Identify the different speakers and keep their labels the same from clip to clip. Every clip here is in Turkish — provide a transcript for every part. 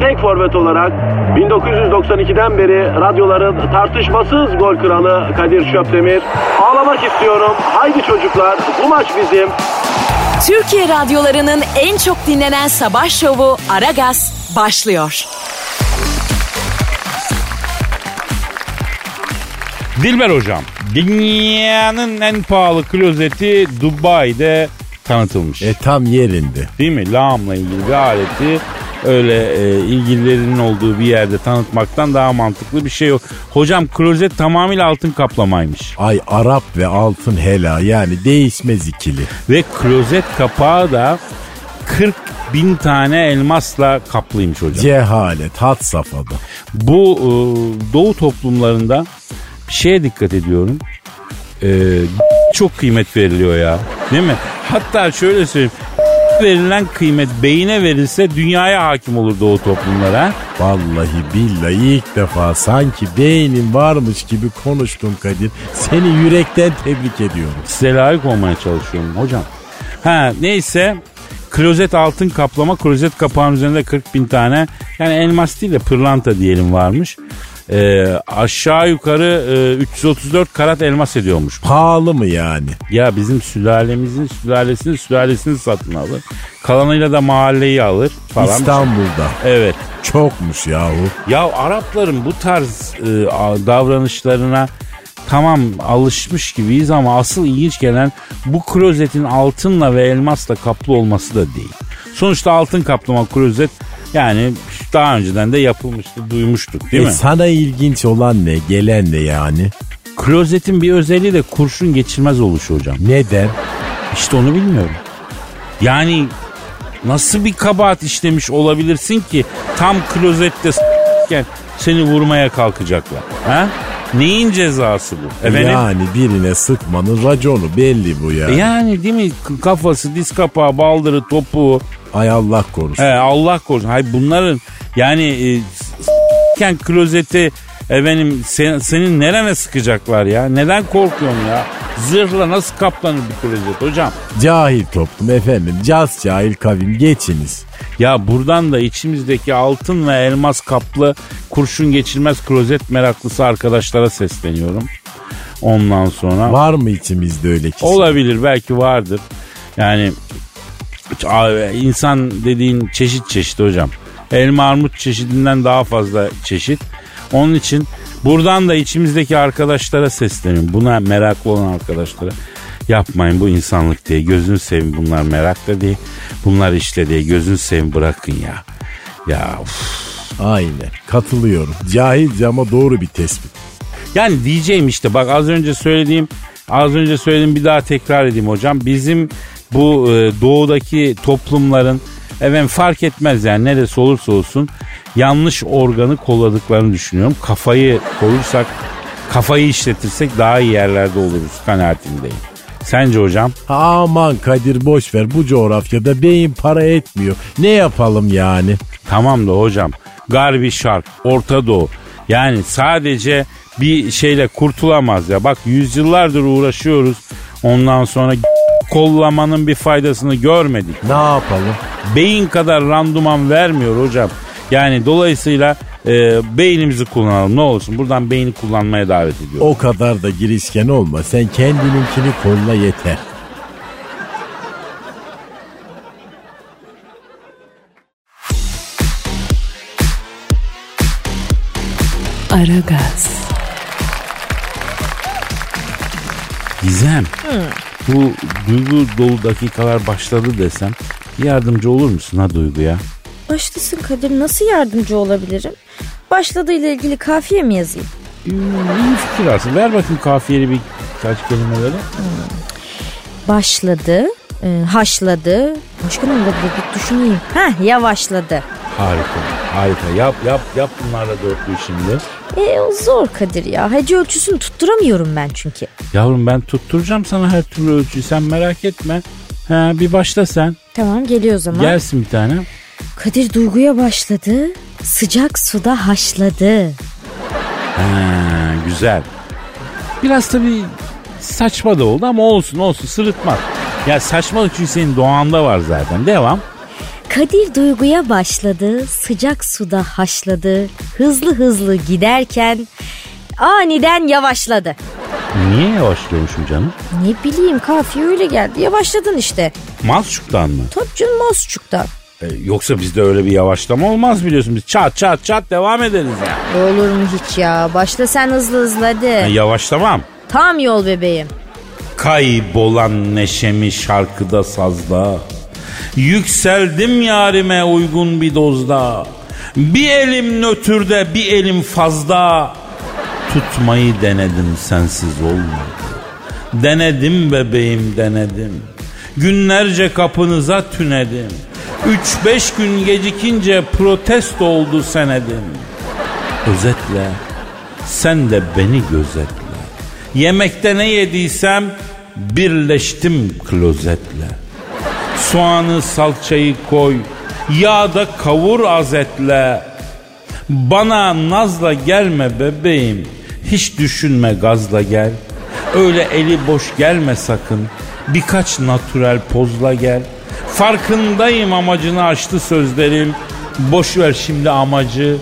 Speaker 1: tek forvet olarak 1992'den beri radyoların tartışmasız gol kralı Kadir Şöpdemir. Ağlamak istiyorum. Haydi çocuklar bu maç bizim.
Speaker 2: Türkiye radyolarının en çok dinlenen sabah şovu Aragaz başlıyor.
Speaker 3: Dilber hocam, dünyanın en pahalı klozeti Dubai'de tanıtılmış.
Speaker 4: E tam yerinde.
Speaker 3: Değil mi? Lağımla ilgili bir aleti öyle e, ilgililerinin olduğu bir yerde tanıtmaktan daha mantıklı bir şey yok. Hocam klozet tamamıyla altın kaplamaymış.
Speaker 4: Ay Arap ve altın hela yani değişmez ikili.
Speaker 3: Ve klozet kapağı da 40 bin tane elmasla kaplıymış hocam.
Speaker 4: Cehalet had safhada.
Speaker 3: Bu e, doğu toplumlarında bir şeye dikkat ediyorum. E, çok kıymet veriliyor ya. Değil mi? Hatta şöyle söyleyeyim. Verilen kıymet beyine verilse dünyaya hakim olur doğu toplumlara.
Speaker 4: Vallahi billahi ilk defa sanki beynin varmış gibi konuştun Kadir. Seni yürekten tebrik ediyorum.
Speaker 3: Size layık olmaya çalışıyorum hocam. Ha neyse klozet altın kaplama klozet kapağının üzerinde 40 bin tane yani elmas değil de pırlanta diyelim varmış. Ee, aşağı yukarı e, 334 karat elmas ediyormuş.
Speaker 4: Pahalı mı yani?
Speaker 3: Ya bizim sülalemizin sülalesini sülalesini satın alır. Kalanıyla da mahalleyi alır falan.
Speaker 4: İstanbul'da.
Speaker 3: Evet.
Speaker 4: Çokmuş yahu.
Speaker 3: Ya Arapların bu tarz e, davranışlarına tamam alışmış gibiyiz ama asıl ilginç gelen bu klozetin altınla ve elmasla kaplı olması da değil. Sonuçta altın kaplama klozet yani daha önceden de yapılmıştı, duymuştuk değil
Speaker 4: e
Speaker 3: mi?
Speaker 4: Sana ilginç olan ne? Gelen ne yani?
Speaker 3: Klozetin bir özelliği de kurşun geçirmez oluşu hocam.
Speaker 4: Neden?
Speaker 3: İşte onu bilmiyorum. Yani nasıl bir kabahat işlemiş olabilirsin ki tam klozette s**ken seni vurmaya kalkacaklar. Ha? Neyin cezası bu? Efendim?
Speaker 4: Yani birine sıkmanın raconu belli bu ya.
Speaker 3: Yani değil mi? Kafası, diz kapağı, baldırı, topuğu.
Speaker 4: Ay Allah korusun.
Speaker 3: He, Allah korusun. Hayır bunların yani e, klozeti efendim sen, senin nerene sıkacaklar ya? Neden korkuyorsun ya? Zırhla nasıl kaplanır bir klozet hocam?
Speaker 4: Cahil toplum efendim. Caz cahil kavim geçiniz.
Speaker 3: Ya buradan da içimizdeki altın ve elmas kaplı kurşun geçirmez klozet meraklısı arkadaşlara sesleniyorum. Ondan sonra
Speaker 4: Var mı içimizde öyle kişi?
Speaker 3: olabilir belki vardır. Yani a- insan dediğin çeşit çeşit hocam. Elma armut çeşidinden daha fazla çeşit. Onun için buradan da içimizdeki arkadaşlara sesleniyorum. Buna meraklı olan arkadaşlara. Yapmayın bu insanlık diye. Gözünü sevin bunlar merak da değil. Bunlar işte diye gözünü sevin bırakın ya. Ya uf.
Speaker 4: Aynen katılıyorum. Cahilce ama doğru bir tespit.
Speaker 3: Yani diyeceğim işte bak az önce söylediğim az önce söylediğim bir daha tekrar edeyim hocam. Bizim bu e, doğudaki toplumların efendim fark etmez yani neresi olursa olsun yanlış organı kolladıklarını düşünüyorum. Kafayı korursak kafayı işletirsek daha iyi yerlerde oluruz kanaatindeyim. Sence hocam?
Speaker 4: Aman Kadir boş ver bu coğrafyada beyin para etmiyor. Ne yapalım yani?
Speaker 3: Tamam da hocam. Garbi Şark, Orta Doğu. Yani sadece bir şeyle kurtulamaz ya. Bak yüzyıllardır uğraşıyoruz. Ondan sonra kollamanın bir faydasını görmedik.
Speaker 4: Ne yapalım?
Speaker 3: Beyin kadar randuman vermiyor hocam. Yani dolayısıyla e, beynimizi kullanalım ne olursun. Buradan beyni kullanmaya davet ediyorum.
Speaker 4: O kadar da girişken olma. Sen kendininkini kolla yeter.
Speaker 2: Aragaz,
Speaker 3: Gizem. Bu duygu dolu dakikalar başladı desem yardımcı olur musun ha duyguya?
Speaker 5: Başlasın Kadir nasıl yardımcı olabilirim? Başladığıyla ilgili kafiye mi yazayım?
Speaker 3: iyi fikir aslında. Ver bakayım kafiyeli bir kaç kelimeleri.
Speaker 5: Başladı, e, haşladı. Başka ne olabilir bir düşüneyim. Heh yavaşladı.
Speaker 3: Harika. Harika. Yap yap yap bunlarla dörtlüyü şimdi.
Speaker 5: E o zor Kadir ya. Hece ölçüsünü tutturamıyorum ben çünkü.
Speaker 3: Yavrum ben tutturacağım sana her türlü ölçüyü. Sen merak etme. Ha, bir başla sen.
Speaker 5: Tamam geliyor o zaman.
Speaker 3: Gelsin bir tane.
Speaker 5: Kadir duyguya başladı. Sıcak suda haşladı.
Speaker 3: Ha, güzel. Biraz tabii saçma da oldu ama olsun olsun sırıtmaz. Ya saçmalık çünkü senin doğanda var zaten. Devam.
Speaker 5: Kadir duyguya başladı. Sıcak suda haşladı. Hızlı hızlı giderken aniden yavaşladı.
Speaker 3: Niye yavaşlıyormuşum canım?
Speaker 5: Ne bileyim kafiye öyle geldi. Yavaşladın işte.
Speaker 3: Mazçuk'tan mı?
Speaker 5: Tabii canım Mosçuk'ta.
Speaker 3: E, yoksa bizde öyle bir yavaşlama olmaz biliyorsun. Biz çat çat çat devam ederiz yani.
Speaker 5: Olur mu hiç ya? Başla sen hızlı hızlı hadi.
Speaker 3: Ha, yavaşlamam.
Speaker 5: Tam yol bebeğim.
Speaker 3: Kaybolan neşemi şarkıda sazda Yükseldim yarime uygun bir dozda. Bir elim nötrde bir elim fazda. Tutmayı denedim sensiz olmadı. Denedim bebeğim denedim. Günlerce kapınıza tünedim. Üç beş gün gecikince protesto oldu senedim. Özetle sen de beni gözetle. Yemekte ne yediysem birleştim klozetle. Soğanı salçayı koy, yağda kavur azetle. Bana nazla gelme bebeğim, hiç düşünme gazla gel. Öyle eli boş gelme sakın, birkaç natürel pozla gel. Farkındayım amacını aştı sözlerim, boş ver şimdi amacı.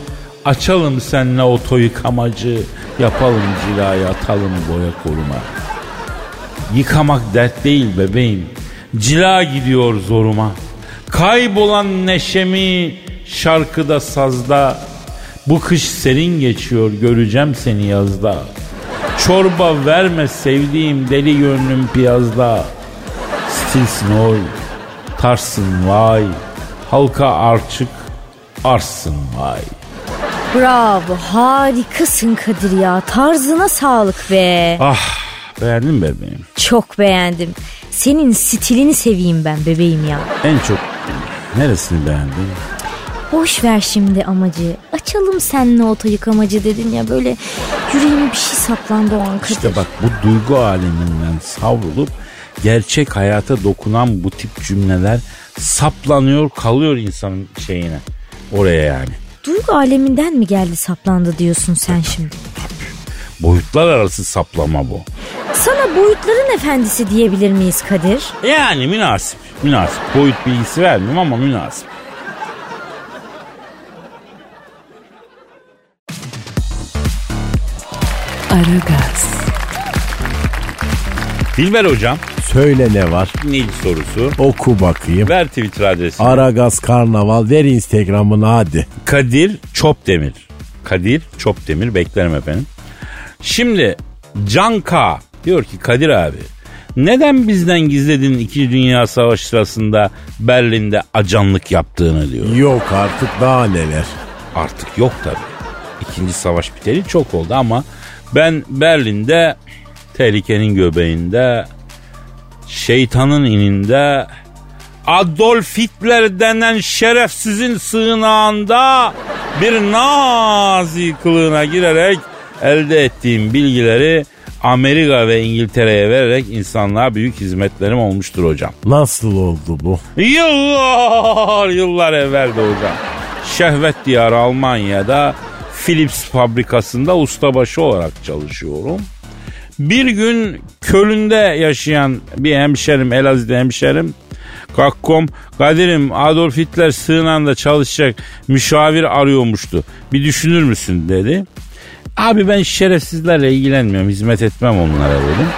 Speaker 3: Açalım senle oto yıkamacı, yapalım cilayı atalım boya koruma. Yıkamak dert değil bebeğim. Cila gidiyor zoruma. Kaybolan neşemi şarkıda sazda. Bu kış serin geçiyor göreceğim seni yazda. Çorba verme sevdiğim deli gönlüm piyazda. Stilsin oy, tarsın vay. Halka arçık, arsın vay.
Speaker 5: Bravo harikasın Kadir ya. Tarzına sağlık be.
Speaker 3: Ah beğendin mi bebeğim?
Speaker 5: Çok beğendim. Senin stilini seveyim ben bebeğim ya.
Speaker 3: En çok neresini beğendin?
Speaker 5: Boş ver şimdi amacı. Açalım seninle oto yıkamacı dedin ya böyle yüreğime bir şey saplandı o an Kadir.
Speaker 3: İşte bak bu duygu aleminden savrulup gerçek hayata dokunan bu tip cümleler saplanıyor kalıyor insanın şeyine. Oraya yani.
Speaker 5: Duygu aleminden mi geldi saplandı diyorsun sen şimdi?
Speaker 3: Boyutlar arası saplama bu.
Speaker 5: Sana boyutların efendisi diyebilir miyiz Kadir?
Speaker 3: Yani münasip. Münasip. Boyut bilgisi vermiyorum ama münasip.
Speaker 2: Aragaz,
Speaker 3: Dilber hocam
Speaker 4: Söyle ne var?
Speaker 3: ilk sorusu.
Speaker 4: Oku bakayım.
Speaker 3: Ver Twitter adresini.
Speaker 4: Aragaz Karnaval ver Instagram'ını hadi.
Speaker 3: Kadir Çopdemir. Kadir Çopdemir beklerim efendim. Şimdi Can K diyor ki Kadir abi neden bizden gizledin 2. Dünya Savaşı sırasında Berlin'de acanlık yaptığını diyor.
Speaker 4: Yok artık daha neler.
Speaker 3: Artık yok tabi. İkinci savaş biteli çok oldu ama ben Berlin'de tehlikenin göbeğinde şeytanın ininde Adolf Hitler denen şerefsizin sığınağında bir nazi kılığına girerek elde ettiğim bilgileri Amerika ve İngiltere'ye vererek insanlığa büyük hizmetlerim olmuştur hocam.
Speaker 4: Nasıl oldu bu?
Speaker 3: Yıllar yıllar evveldi hocam. Şehvet diyarı Almanya'da Philips fabrikasında ustabaşı olarak çalışıyorum. Bir gün Köln'de yaşayan bir hemşerim, Elazığ'da hemşerim Kakkom, Kadir'im Adolf Hitler sığınanda çalışacak müşavir arıyormuştu. Bir düşünür müsün dedi. Abi ben şerefsizlerle ilgilenmiyorum, hizmet etmem onlara dedim.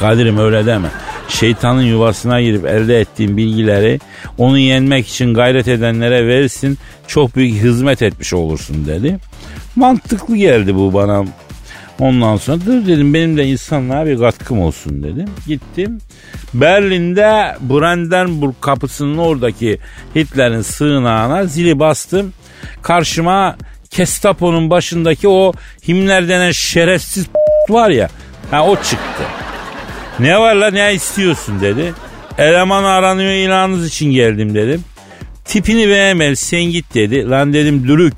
Speaker 3: Kadir'im öyle deme. Şeytanın yuvasına girip elde ettiğin bilgileri onu yenmek için gayret edenlere verirsin. Çok büyük hizmet etmiş olursun dedi. Mantıklı geldi bu bana. Ondan sonra dur dedim benim de insanlığa bir katkım olsun dedim. Gittim. Berlin'de Brandenburg kapısının oradaki Hitler'in sığınağına zili bastım. Karşıma Kestapo'nun başındaki o Himmler denen şerefsiz var ya. Ha o çıktı. Ne var la ne istiyorsun dedi. Eleman aranıyor ilanınız için geldim dedim. Tipini beğenmedi sen git dedi. Lan dedim dürük.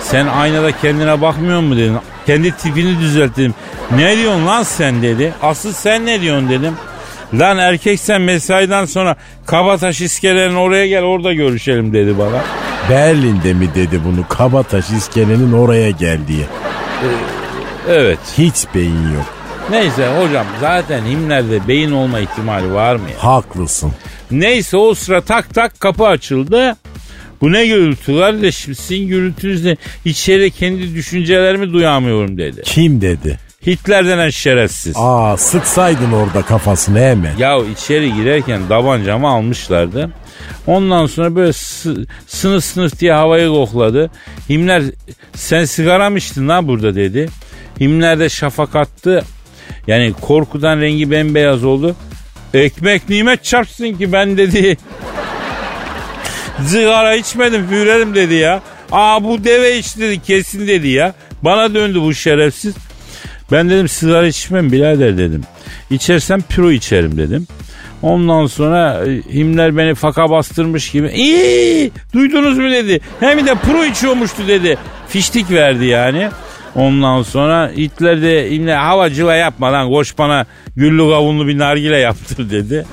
Speaker 3: Sen aynada kendine bakmıyor mu dedim. Kendi tipini düzelt dedim. Ne diyorsun lan sen dedi. Asıl sen ne diyorsun dedim. Lan erkek sen mesaiden sonra Kabataş iskelenin oraya gel orada görüşelim dedi bana.
Speaker 4: Berlin'de mi dedi bunu Kabataş iskelenin oraya gel diye.
Speaker 3: Evet.
Speaker 4: Hiç beyin yok.
Speaker 3: Neyse hocam zaten Himmler'de beyin olma ihtimali var mı ya?
Speaker 4: Haklısın.
Speaker 3: Neyse o sıra tak tak kapı açıldı. Bu ne gürültü kardeşim sizin gürültünüzle içeri kendi düşüncelerimi duyamıyorum dedi.
Speaker 4: Kim dedi?
Speaker 3: Hitler denen şerefsiz.
Speaker 4: Aa sıksaydın orada kafasını hemen.
Speaker 3: Ya içeri girerken tabancamı almışlardı. Ondan sonra böyle sı- sınıf sınıf diye havayı kokladı. Himler sen sigara mı içtin lan burada dedi. Himler de şafak attı. Yani korkudan rengi bembeyaz oldu. Ekmek nimet çarpsın ki ben dedi. Sigara içmedim Führerim dedi ya. Aa bu deve içti dedi kesin dedi ya. Bana döndü bu şerefsiz. Ben dedim sigara içmem birader dedim. İçersem püro içerim dedim. Ondan sonra e, Himler beni faka bastırmış gibi. İyi duydunuz mu dedi. Hem de pro içiyormuştu dedi. Fiştik verdi yani. Ondan sonra Hitler de Himler havacıla yapma lan koş bana güllü kavunlu bir nargile yaptır dedi.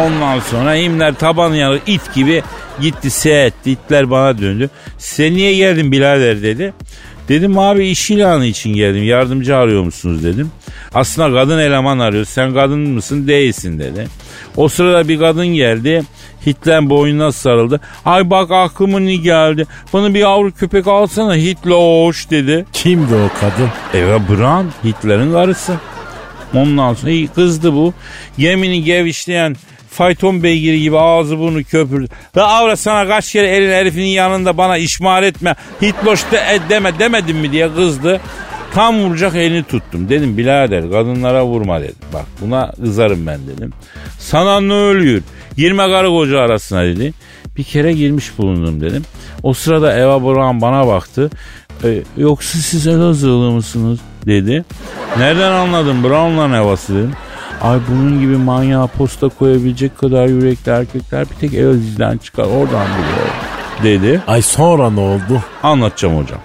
Speaker 3: Ondan sonra Himler taban yanı it gibi gitti seyretti. Hitler bana döndü. Sen niye geldin birader dedi. Dedim abi iş ilanı için geldim. Yardımcı arıyor musunuz dedim. Aslında kadın eleman arıyor. Sen kadın mısın? Değilsin dedi. O sırada bir kadın geldi. Hitler boynuna sarıldı. Ay bak aklımın iyi geldi. Bana bir yavru köpek alsana Hitler hoş dedi.
Speaker 4: Kimdi o kadın?
Speaker 3: Eva Braun Hitler'in karısı. Ondan sonra iyi kızdı bu. Gemini gevişleyen fayton beygiri gibi ağzı burnu köpürdü. La avra sana kaç kere elin herifinin yanında bana işmar etme. Hitloş de, deme demedim mi diye kızdı. Tam vuracak elini tuttum. Dedim birader kadınlara vurma dedim. Bak buna kızarım ben dedim. Sana ne ölüyor? Girme karı koca arasına dedi. Bir kere girmiş bulundum dedim. O sırada Eva Braun bana baktı. E, yoksa siz Elazığlı mısınız dedi. Nereden anladın Brown'la Eva'sı dedim. Ay bunun gibi manyağa posta koyabilecek kadar yürekli erkekler bir tek Elazığ'dan çıkar oradan biliyorum dedi.
Speaker 4: Ay sonra ne oldu?
Speaker 3: Anlatacağım hocam.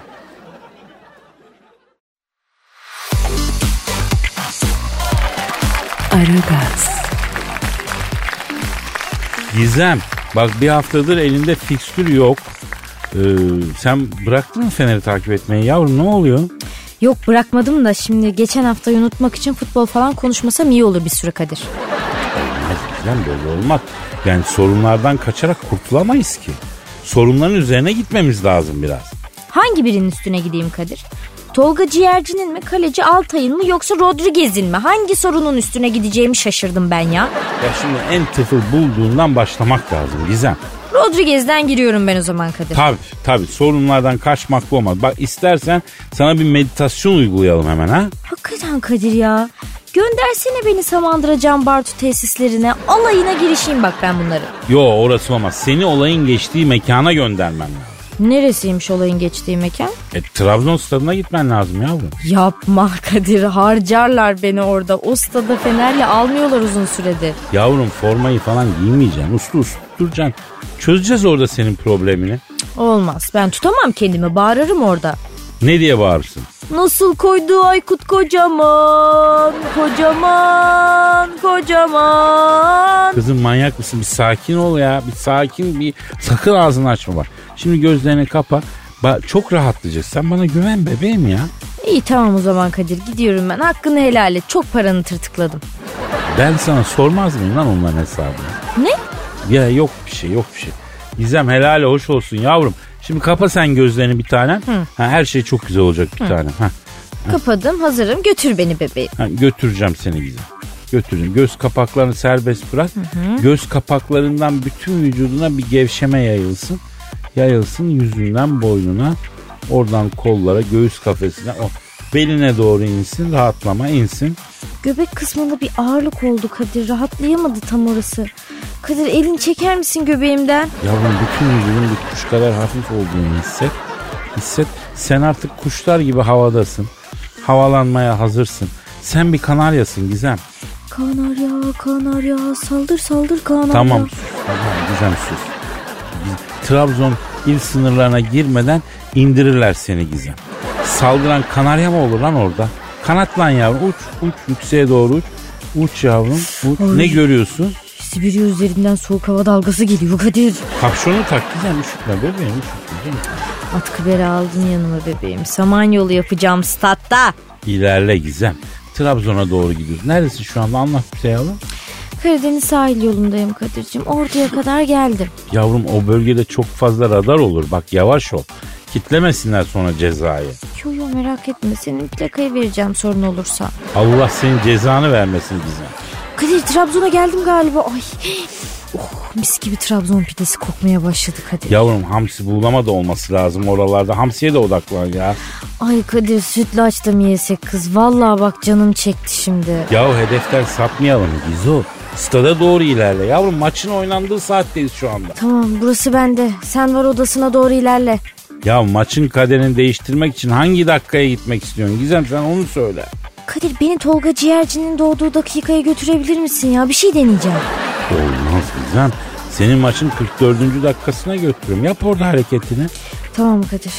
Speaker 2: Aragaz,
Speaker 3: Gizem bak bir haftadır elinde fikstür yok. Ee, sen bıraktın mı Fener'i takip etmeyi yavrum ne oluyor?
Speaker 5: Yok bırakmadım da şimdi geçen haftayı unutmak için futbol falan konuşmasam iyi olur bir süre Kadir.
Speaker 3: Olmaz Gizem böyle olmaz. Yani sorunlardan kaçarak kurtulamayız ki. Sorunların üzerine gitmemiz lazım biraz.
Speaker 5: Hangi birinin üstüne gideyim Kadir? Tolga Ciğerci'nin mi, kaleci Altay'ın mı yoksa Rodriguez'in mi? Hangi sorunun üstüne gideceğimi şaşırdım ben ya.
Speaker 3: Ya şimdi en tıfıl bulduğundan başlamak lazım Gizem.
Speaker 5: Rodriguez'den giriyorum ben o zaman Kadir.
Speaker 3: Tabii tabii sorunlardan kaçmak bu olmaz. Bak istersen sana bir meditasyon uygulayalım hemen ha.
Speaker 5: Hakikaten Kadir ya. Göndersene beni Samandıra Can Bartu tesislerine. Alayına girişeyim bak ben bunları.
Speaker 3: Yo orası olmaz. Seni olayın geçtiği mekana göndermem lazım.
Speaker 5: Neresiymiş olayın geçtiği mekan?
Speaker 3: E, Trabzon stadına gitmen lazım yavrum.
Speaker 5: Yapma Kadir harcarlar beni orada. O stada Fener'le almıyorlar uzun süredir.
Speaker 3: Yavrum formayı falan giymeyeceksin. Uslu uslu duracaksın. Çözeceğiz orada senin problemini.
Speaker 5: Olmaz ben tutamam kendimi bağırırım orada.
Speaker 3: Ne diye bağırırsın?
Speaker 5: Nasıl koydu Aykut kocaman, kocaman, kocaman.
Speaker 3: Kızım manyak mısın? Bir sakin ol ya. Bir sakin bir sakın ağzını açma bak. Şimdi gözlerini kapa. Bak, çok rahatlayacaksın. Sen bana güven bebeğim ya.
Speaker 5: İyi tamam o zaman Kadir gidiyorum ben. Hakkını helal et. Çok paranı tırtıkladım.
Speaker 3: Ben sana sormaz mıyım lan onların hesabını?
Speaker 5: Ne?
Speaker 3: Ya yok bir şey yok bir şey. Gizem helal hoş olsun yavrum. Şimdi kapa sen gözlerini bir tane. Ha, her şey çok güzel olacak bir tane. Ha,
Speaker 5: Kapadım hazırım götür beni bebeğim.
Speaker 3: ha, götüreceğim seni Gizem. Götüreceğim. Göz kapaklarını serbest bırak. Göz kapaklarından bütün vücuduna bir gevşeme yayılsın. Yayılsın yüzünden boynuna. Oradan kollara, göğüs kafesine. O beline doğru insin. Rahatlama insin.
Speaker 5: Göbek kısmında bir ağırlık oldu Kadir. Rahatlayamadı tam orası. Kadir elini çeker misin göbeğimden?
Speaker 3: Yavrum bütün vücudun bir kuş kadar hafif olduğunu hisset. Hisset. Sen artık kuşlar gibi havadasın. Havalanmaya hazırsın. Sen bir kanaryasın Gizem.
Speaker 5: Kanarya, kanarya, saldır saldır kanarya.
Speaker 3: Tamam sus. Tamam Gizem sus. Trabzon il sınırlarına girmeden indirirler seni Gizem. Saldıran kanarya mı olur lan orada? Kanatlan yavrum uç uç yükseğe doğru uç. Uç yavrum uç.
Speaker 5: Ay.
Speaker 3: Ne görüyorsun?
Speaker 5: Sibirya üzerinden soğuk hava dalgası geliyor Kadir.
Speaker 3: Kapşonu tak Gizem üşütme bebeğim üşütme.
Speaker 5: Atkı beri aldın yanıma bebeğim. Samanyolu yapacağım statta.
Speaker 3: İlerle Gizem. Trabzon'a doğru gidiyoruz. Neredesin şu anda anlat bize yavrum.
Speaker 5: Karadeniz sahil yolundayım Kadir'cim. Orduya kadar geldim.
Speaker 3: Yavrum o bölgede çok fazla radar olur. Bak yavaş ol. Kitlemesinler sonra cezayı.
Speaker 5: Yo yo merak etme senin plakayı vereceğim sorun olursa.
Speaker 3: Allah senin cezanı vermesin Gizem.
Speaker 5: Kadir Trabzon'a geldim galiba. Ay. Oh, mis gibi Trabzon pidesi kokmaya başladı Kadir.
Speaker 3: Yavrum hamsi buğulama da olması lazım oralarda. Hamsiye de odaklan ya.
Speaker 5: Ay Kadir sütlaç da mı yesek kız? Vallahi bak canım çekti şimdi.
Speaker 3: Yahu hedeften sapmayalım Gizo. Stada doğru ilerle. Yavrum maçın oynandığı saatteyiz şu anda.
Speaker 5: Tamam burası bende. Sen var odasına doğru ilerle.
Speaker 3: Ya maçın kaderini değiştirmek için hangi dakikaya gitmek istiyorsun? Gizem sen onu söyle.
Speaker 5: Kadir beni Tolga Ciğerci'nin doğduğu dakikaya götürebilir misin ya? Bir şey deneyeceğim.
Speaker 3: Olmaz Gizem. Senin maçın 44. dakikasına götürüyorum. Yap orada hareketini.
Speaker 5: Tamam Kadir.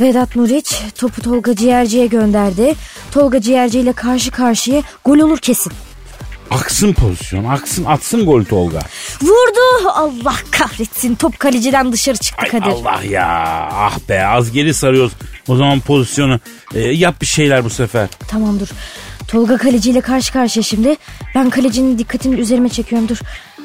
Speaker 5: Vedat Muriç topu Tolga Ciğerci'ye gönderdi. Tolga Ciğerci ile karşı karşıya gol olur kesin.
Speaker 3: Aksın pozisyon. Aksın atsın gol Tolga.
Speaker 5: Vurdu. Allah kahretsin. Top kaleciden dışarı çıktı
Speaker 3: Ay
Speaker 5: Kadir.
Speaker 3: Allah ya. Ah be az geri sarıyoruz. O zaman pozisyonu e, yap bir şeyler bu sefer.
Speaker 5: Tamam dur. Tolga kaleciyle karşı karşıya şimdi. Ben kalecinin dikkatini üzerime çekiyorum dur.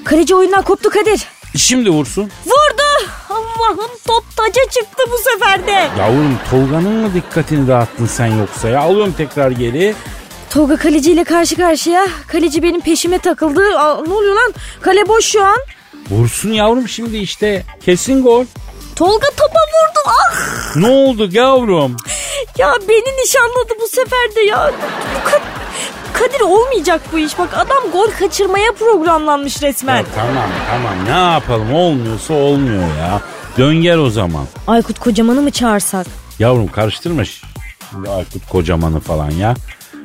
Speaker 5: Kaleci oyundan koptu Kadir.
Speaker 3: Şimdi vursun.
Speaker 5: Vurdu. Allah'ım top taca çıktı bu sefer de.
Speaker 3: Yavrum Tolga'nın mı dikkatini dağıttın sen yoksa ya? Alıyorum tekrar geri.
Speaker 5: Tolga kaleciyle karşı karşıya. Kaleci benim peşime takıldı. Aa, ne oluyor lan? Kale boş şu an.
Speaker 3: Vursun yavrum şimdi işte. Kesin gol.
Speaker 5: Tolga topa vurdu. Ah
Speaker 3: Ne oldu yavrum?
Speaker 5: ya beni nişanladı bu sefer de ya. Kadir olmayacak bu iş. Bak adam gol kaçırmaya programlanmış resmen.
Speaker 3: Ya tamam tamam ne yapalım olmuyorsa olmuyor ya. Dön gel o zaman.
Speaker 5: Aykut kocamanı mı çağırsak?
Speaker 3: Yavrum karıştırma şimdi Aykut kocamanı falan ya.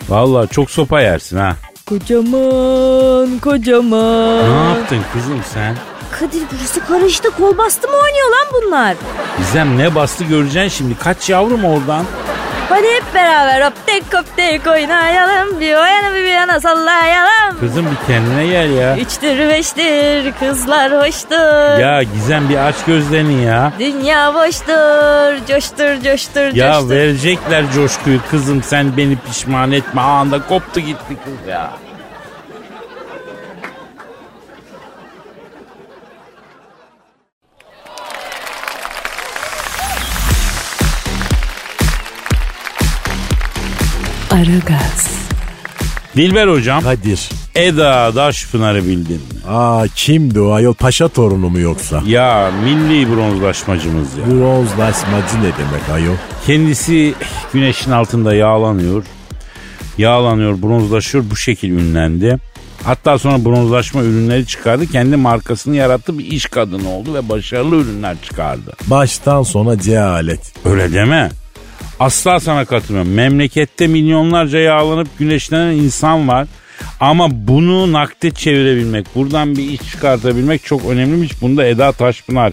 Speaker 3: Vallahi çok sopa yersin ha.
Speaker 5: Kocaman kocaman.
Speaker 3: Ne yaptın kızım sen?
Speaker 5: Kadir burası karıştı. Kol bastı mı oynuyor lan bunlar?
Speaker 3: Gizem ne bastı göreceksin şimdi. Kaç yavrum oradan.
Speaker 5: Hadi hep beraber hop tek hop tek oynayalım. Bir o yana bir bir yana sallayalım.
Speaker 3: Kızım bir kendine gel ya.
Speaker 5: Üçtür beştir kızlar hoştur.
Speaker 3: Ya Gizem bir aç gözlerini ya.
Speaker 5: Dünya boştur, coştur, coştur,
Speaker 3: Ya
Speaker 5: coştur.
Speaker 3: verecekler coşkuyu kızım sen beni pişman etme. Anda koptu gitti kız ya.
Speaker 2: Aragaz,
Speaker 3: Dilber hocam
Speaker 4: Kadir.
Speaker 3: Eda Daşpınar'ı bildin mi?
Speaker 4: Aa kimdi o ayol paşa torunu mu yoksa?
Speaker 3: Ya milli bronzlaşmacımız ya.
Speaker 4: Bronzlaşmacı ne demek ayol?
Speaker 3: Kendisi güneşin altında yağlanıyor. Yağlanıyor, bronzlaşıyor bu şekil ünlendi. Hatta sonra bronzlaşma ürünleri çıkardı. Kendi markasını yarattı bir iş kadını oldu ve başarılı ürünler çıkardı.
Speaker 4: Baştan sona cehalet.
Speaker 3: Öyle deme. Asla sana katılmıyorum. Memlekette milyonlarca yağlanıp güneşlenen insan var. Ama bunu nakde çevirebilmek, buradan bir iş çıkartabilmek çok önemliymiş. Bunu da Eda Taşpınar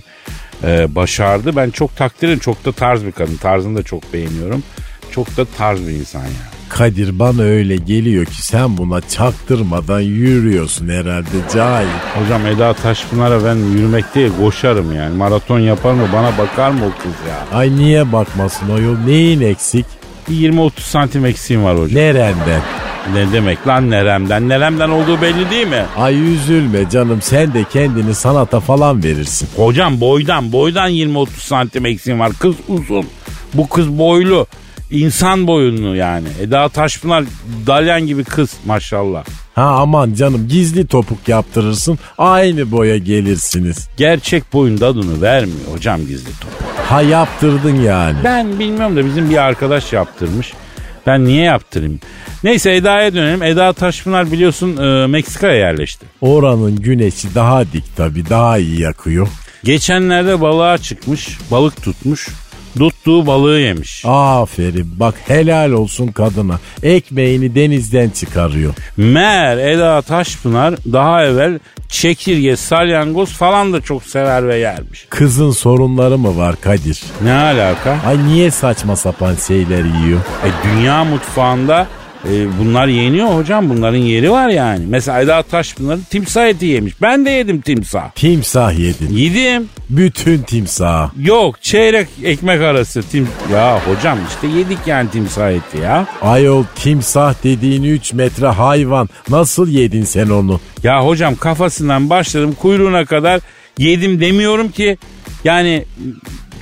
Speaker 3: e, başardı. Ben çok takdir ederim. Çok da tarz bir kadın. Tarzını da çok beğeniyorum. Çok da tarz bir insan yani.
Speaker 4: Kadir bana öyle geliyor ki sen buna çaktırmadan yürüyorsun herhalde cahil.
Speaker 3: Hocam Eda Taşpınar'a ben yürümek değil koşarım yani. Maraton yapar mı bana bakar mı o kız ya?
Speaker 4: Ay niye bakmasın o yol neyin eksik?
Speaker 3: Bir 20-30 santim eksiğim var hocam.
Speaker 4: Nereden?
Speaker 3: Ne demek lan neremden? Neremden olduğu belli değil mi?
Speaker 4: Ay üzülme canım sen de kendini sanata falan verirsin.
Speaker 3: Hocam boydan boydan 20-30 santim eksiğim var. Kız uzun. Bu kız boylu. İnsan boyunlu yani. Eda Taşpınar dalyan gibi kız maşallah.
Speaker 4: Ha aman canım gizli topuk yaptırırsın aynı boya gelirsiniz.
Speaker 3: Gerçek boyun tadını vermiyor hocam gizli top.
Speaker 4: Ha yaptırdın yani.
Speaker 3: Ben bilmiyorum da bizim bir arkadaş yaptırmış. Ben niye yaptırayım? Neyse Eda'ya dönelim. Eda Taşpınar biliyorsun e, Meksika'ya yerleşti.
Speaker 4: Oranın güneşi daha dik tabi daha iyi yakıyor.
Speaker 3: Geçenlerde balığa çıkmış, balık tutmuş. Tuttuğu balığı yemiş.
Speaker 4: Aferin bak helal olsun kadına. Ekmeğini denizden çıkarıyor.
Speaker 3: Meğer Eda Taşpınar daha evvel çekirge, salyangoz falan da çok sever ve yermiş.
Speaker 4: Kızın sorunları mı var Kadir?
Speaker 3: Ne alaka?
Speaker 4: Ay niye saçma sapan şeyler yiyor?
Speaker 3: E, dünya mutfağında e, bunlar yeniyor hocam. Bunların yeri var yani. Mesela Eda Taşpınar'ı timsah eti yemiş. Ben de yedim timsah.
Speaker 4: Timsah yedin.
Speaker 3: Yedim.
Speaker 4: Bütün timsah.
Speaker 3: Yok çeyrek ekmek arası. Tim ya hocam işte yedik yani timsah eti ya.
Speaker 4: Ayol timsah dediğin 3 metre hayvan. Nasıl yedin sen onu?
Speaker 3: Ya hocam kafasından başladım kuyruğuna kadar yedim demiyorum ki. Yani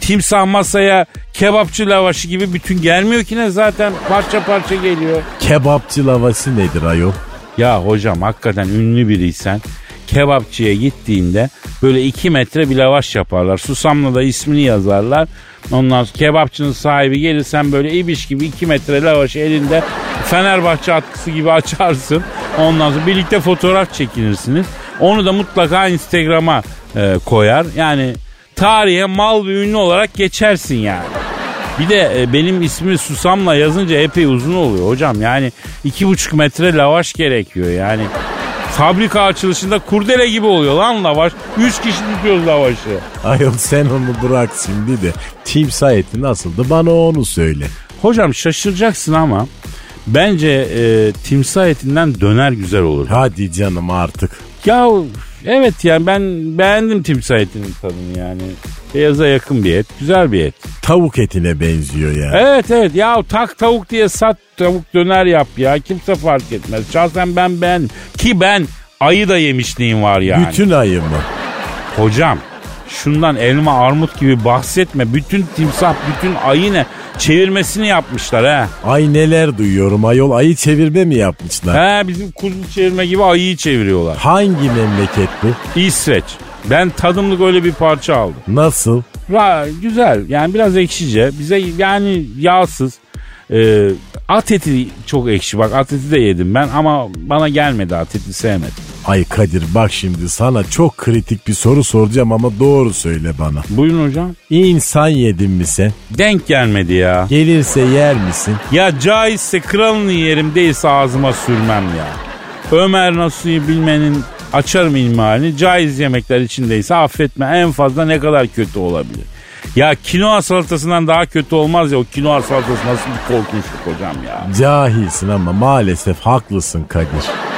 Speaker 3: timsah masaya kebapçı lavaşı gibi bütün gelmiyor ki ne zaten parça parça geliyor.
Speaker 4: Kebapçı lavası nedir ayol?
Speaker 3: Ya hocam hakikaten ünlü biriysen kebapçıya gittiğinde böyle iki metre bir lavaş yaparlar. Susamla da ismini yazarlar. Ondan sonra kebapçının sahibi gelir sen böyle ibiş gibi iki metre lavaşı elinde Fenerbahçe atkısı gibi açarsın. Ondan sonra birlikte fotoğraf çekinirsiniz. Onu da mutlaka Instagram'a e, koyar. Yani tarihe mal bir ünlü olarak geçersin yani. Bir de e, benim ismimi Susam'la yazınca epey uzun oluyor hocam. Yani iki buçuk metre lavaş gerekiyor yani. Fabrika açılışında kurdele gibi oluyor lan lavaş. Üç kişi tutuyoruz lavaşı.
Speaker 4: Ayol sen onu bırak şimdi de timsah eti nasıldı bana onu söyle.
Speaker 3: Hocam şaşıracaksın ama bence e, timsah etinden döner güzel olur.
Speaker 4: Hadi canım artık.
Speaker 3: Ya evet yani ben beğendim timsah etinin tadını yani. Beyaza yakın bir et. Güzel bir et.
Speaker 4: Tavuk etine benziyor ya.
Speaker 3: Evet evet ya tak tavuk diye sat tavuk döner yap ya. Kimse fark etmez. Şahsen ben beğendim. Ki ben ayı da yemişliğim var yani.
Speaker 4: Bütün ayı mı?
Speaker 3: Hocam şundan elma armut gibi bahsetme. Bütün timsah bütün ayı ne çevirmesini yapmışlar ha.
Speaker 4: Ay neler duyuyorum ayol ayı çevirme mi yapmışlar?
Speaker 3: He bizim kuzu çevirme gibi ayıyı çeviriyorlar.
Speaker 4: Hangi memleket bu?
Speaker 3: İsveç. Ben tadımlık öyle bir parça aldım.
Speaker 4: Nasıl?
Speaker 3: Ra, güzel yani biraz ekşice. Bize yani yağsız. Ee, at eti çok ekşi bak at eti de yedim ben ama bana gelmedi at eti sevmedim.
Speaker 4: Ay Kadir bak şimdi sana çok kritik bir soru soracağım ama doğru söyle bana.
Speaker 3: Buyurun hocam.
Speaker 4: İnsan yedin mi sen?
Speaker 3: Denk gelmedi ya.
Speaker 4: Gelirse yer misin?
Speaker 3: Ya caizse kralını yerim değilse ağzıma sürmem ya. Ömer Nasuh'u bilmenin açarım ilmihalini. Caiz yemekler içindeyse affetme. En fazla ne kadar kötü olabilir. Ya kinoa salatasından daha kötü olmaz ya. O kinoa salatası nasıl bir korkunçluk hocam ya.
Speaker 4: Cahilsin ama maalesef haklısın Kadir.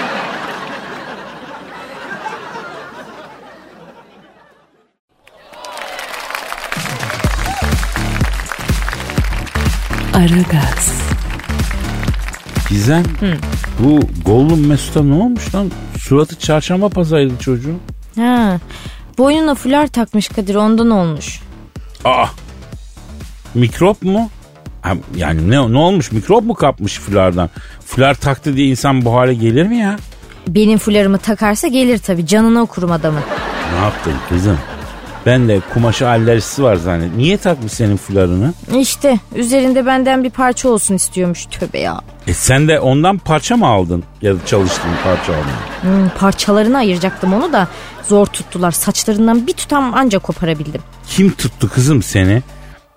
Speaker 2: Aragaz,
Speaker 3: Gizem bu Gollum Mesut'a ne olmuş lan? Suratı çarşamba pazarıydı çocuğun.
Speaker 5: Ha. Boynuna fular takmış Kadir ondan olmuş.
Speaker 3: Aa mikrop mu? Ha, Yani ne, ne olmuş mikrop mu kapmış fulardan? Fular taktı diye insan bu hale gelir mi ya?
Speaker 5: Benim fularımı takarsa gelir tabii canına okurum adamın.
Speaker 3: Ne yaptın kızım? Ben de kumaşı alerjisi var zannet. Niye takmış senin fularını?
Speaker 5: İşte üzerinde benden bir parça olsun istiyormuş tövbe ya.
Speaker 3: E sen de ondan parça mı aldın? Ya da çalıştın parça almaya.
Speaker 5: Hmm, parçalarını ayıracaktım onu da zor tuttular. Saçlarından bir tutam anca koparabildim.
Speaker 3: Kim tuttu kızım seni?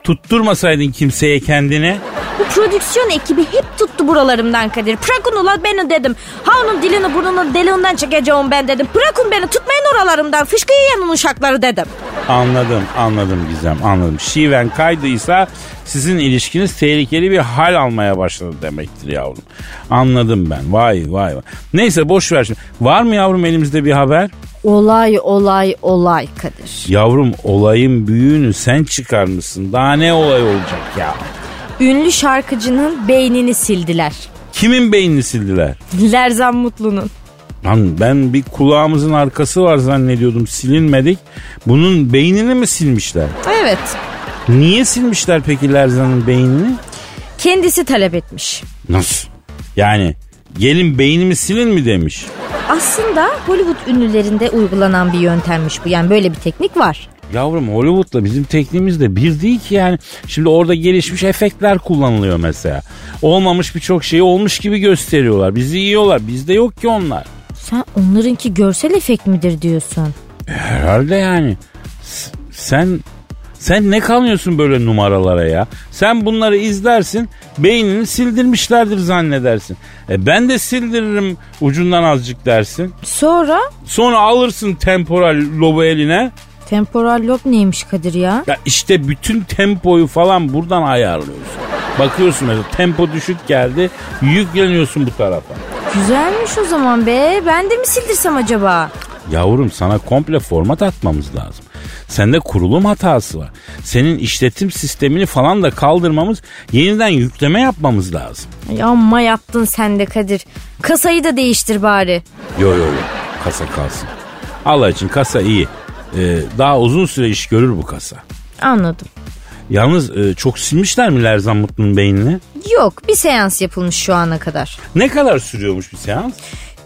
Speaker 3: Tutturmasaydın kimseye kendine.
Speaker 5: Bu prodüksiyon ekibi hep tuttu buralarımdan Kadir. Bırakın ulan beni dedim. Ha onun dilini burnunu deliğinden çekeceğim ben dedim. Bırakın beni tutmayın oralarımdan. Fışkı yiyen uşakları dedim.
Speaker 3: Anladım, anladım Gizem, anladım. Şiven kaydıysa sizin ilişkiniz tehlikeli bir hal almaya başladı demektir yavrum. Anladım ben. Vay vay vay. Neyse boş ver şimdi. Var mı yavrum elimizde bir haber?
Speaker 5: Olay olay olay Kadir.
Speaker 3: Yavrum olayın büyüğünü sen çıkarmışsın. Daha ne olay olacak ya?
Speaker 5: Ünlü şarkıcının beynini sildiler.
Speaker 3: Kimin beynini sildiler?
Speaker 5: Lerzan Mutlu'nun.
Speaker 3: Lan ben bir kulağımızın arkası var zannediyordum silinmedik. Bunun beynini mi silmişler?
Speaker 5: Evet.
Speaker 3: Niye silmişler peki Lerzan'ın beynini?
Speaker 5: Kendisi talep etmiş.
Speaker 3: Nasıl? Yani gelin beynimi silin mi demiş.
Speaker 5: Aslında Hollywood ünlülerinde uygulanan bir yöntemmiş bu. Yani böyle bir teknik var.
Speaker 3: Yavrum Hollywood'la bizim tekniğimiz de bir değil ki yani. Şimdi orada gelişmiş efektler kullanılıyor mesela. Olmamış birçok şeyi olmuş gibi gösteriyorlar. Bizi yiyorlar. Bizde yok ki onlar.
Speaker 5: Sen onlarınki görsel efekt midir diyorsun?
Speaker 3: Herhalde yani. S- sen Sen ne kanıyorsun böyle numaralara ya? Sen bunları izlersin, beynini sildirmişlerdir zannedersin. E ben de sildiririm ucundan azıcık dersin.
Speaker 5: Sonra?
Speaker 3: Sonra alırsın temporal lobu eline.
Speaker 5: Temporal lob neymiş Kadir ya?
Speaker 3: Ya işte bütün tempoyu falan buradan ayarlıyorsun. Bakıyorsun mesela tempo düşük geldi, yükleniyorsun bu tarafa.
Speaker 5: Güzelmiş o zaman be. Ben de mi sildirsem acaba?
Speaker 3: Yavrum sana komple format atmamız lazım. Sende kurulum hatası var. Senin işletim sistemini falan da kaldırmamız, yeniden yükleme yapmamız lazım.
Speaker 5: Ay amma yaptın sen de Kadir. Kasayı da değiştir bari.
Speaker 3: Yo yo yo kasa kalsın. Allah için kasa iyi. Ee, daha uzun süre iş görür bu kasa.
Speaker 5: Anladım.
Speaker 3: Yalnız e, çok silmişler mi Lerzan Mutlu'nun beynini?
Speaker 5: Yok bir seans yapılmış şu ana kadar.
Speaker 3: Ne kadar sürüyormuş bir seans?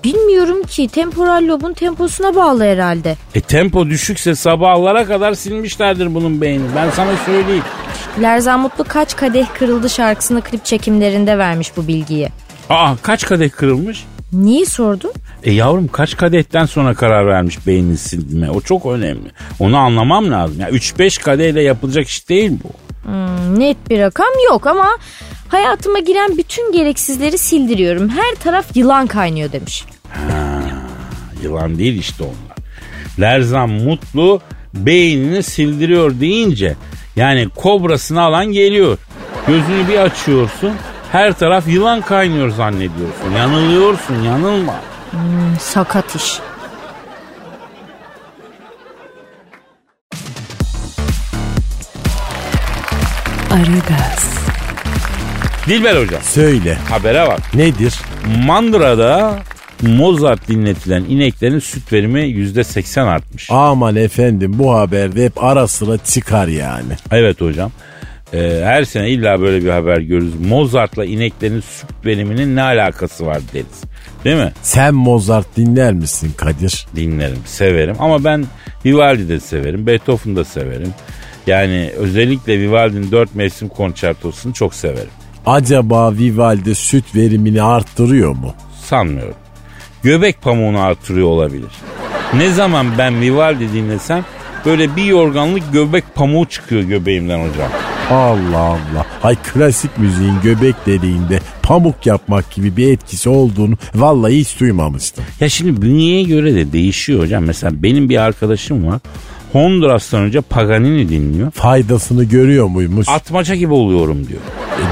Speaker 5: Bilmiyorum ki temporal lobun temposuna bağlı herhalde.
Speaker 3: E tempo düşükse sabahlara kadar silmişlerdir bunun beynini. Ben sana söyleyeyim.
Speaker 5: Lerzan Mutlu kaç kadeh kırıldı şarkısını klip çekimlerinde vermiş bu bilgiyi.
Speaker 3: Aa kaç kadeh kırılmış?
Speaker 5: Niye sordun?
Speaker 3: E yavrum kaç kadehten sonra karar vermiş beynini silme? O çok önemli. Onu anlamam lazım. Ya 3-5 kadehle yapılacak iş değil bu.
Speaker 5: Hmm, net bir rakam yok ama hayatıma giren bütün gereksizleri sildiriyorum. Her taraf yılan kaynıyor demiş.
Speaker 3: Yılan değil işte onlar. Lerzan Mutlu beynini sildiriyor deyince yani kobrasını alan geliyor. Gözünü bir açıyorsun her taraf yılan kaynıyor zannediyorsun. Yanılıyorsun yanılma.
Speaker 5: Hmm, sakat iş.
Speaker 2: Aragaz,
Speaker 3: Dilber hocam
Speaker 4: Söyle
Speaker 3: habere bak.
Speaker 4: nedir?
Speaker 3: Mandıra'da Mozart dinletilen ineklerin süt verimi %80 artmış.
Speaker 4: Aman efendim bu haberde hep ara sıra çıkar yani.
Speaker 3: Evet hocam. Ee, her sene illa böyle bir haber görürüz. Mozart'la ineklerin süt veriminin ne alakası var deriz. Değil mi?
Speaker 4: Sen Mozart dinler misin Kadir?
Speaker 3: Dinlerim, severim. Ama ben Vivaldi de severim, Beethoven da severim. Yani özellikle Vivaldi'nin dört mevsim konçertosunu çok severim.
Speaker 4: Acaba Vivaldi süt verimini arttırıyor mu?
Speaker 3: Sanmıyorum. Göbek pamuğunu artırıyor olabilir. Ne zaman ben Vivaldi dinlesem böyle bir yorganlık göbek pamuğu çıkıyor göbeğimden hocam.
Speaker 4: Allah Allah. Ay klasik müziğin göbek deliğinde pamuk yapmak gibi bir etkisi olduğunu vallahi hiç duymamıştım.
Speaker 3: Ya şimdi bünyeye göre de değişiyor hocam. Mesela benim bir arkadaşım var. Honduras'tan önce Paganini dinliyor.
Speaker 4: Faydasını görüyor muymuş?
Speaker 3: Atmaca gibi oluyorum diyor.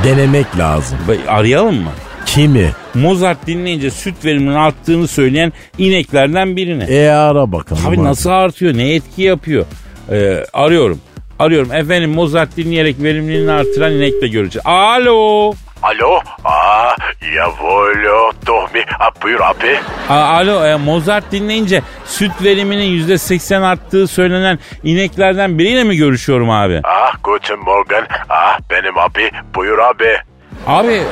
Speaker 4: E, denemek lazım.
Speaker 3: Be- Arayalım mı?
Speaker 4: Kimi?
Speaker 3: Mozart dinleyince süt veriminin arttığını söyleyen ineklerden birini.
Speaker 4: E ara bakalım.
Speaker 3: Abi
Speaker 4: hadi.
Speaker 3: nasıl artıyor? Ne etki yapıyor? Ee, arıyorum. Arıyorum. Efendim Mozart dinleyerek verimliliğini artıran inekle göreceğiz. Alo.
Speaker 6: Alo? Aa, jawohl, doch mi. Aa, buyur abi.
Speaker 3: A- Alo e, Mozart dinleyince süt veriminin %80 arttığı söylenen ineklerden biriyle mi görüşüyorum abi?
Speaker 6: Ah, guten Morgen. Ah, benim abi. Buyur abi.
Speaker 3: Abi e,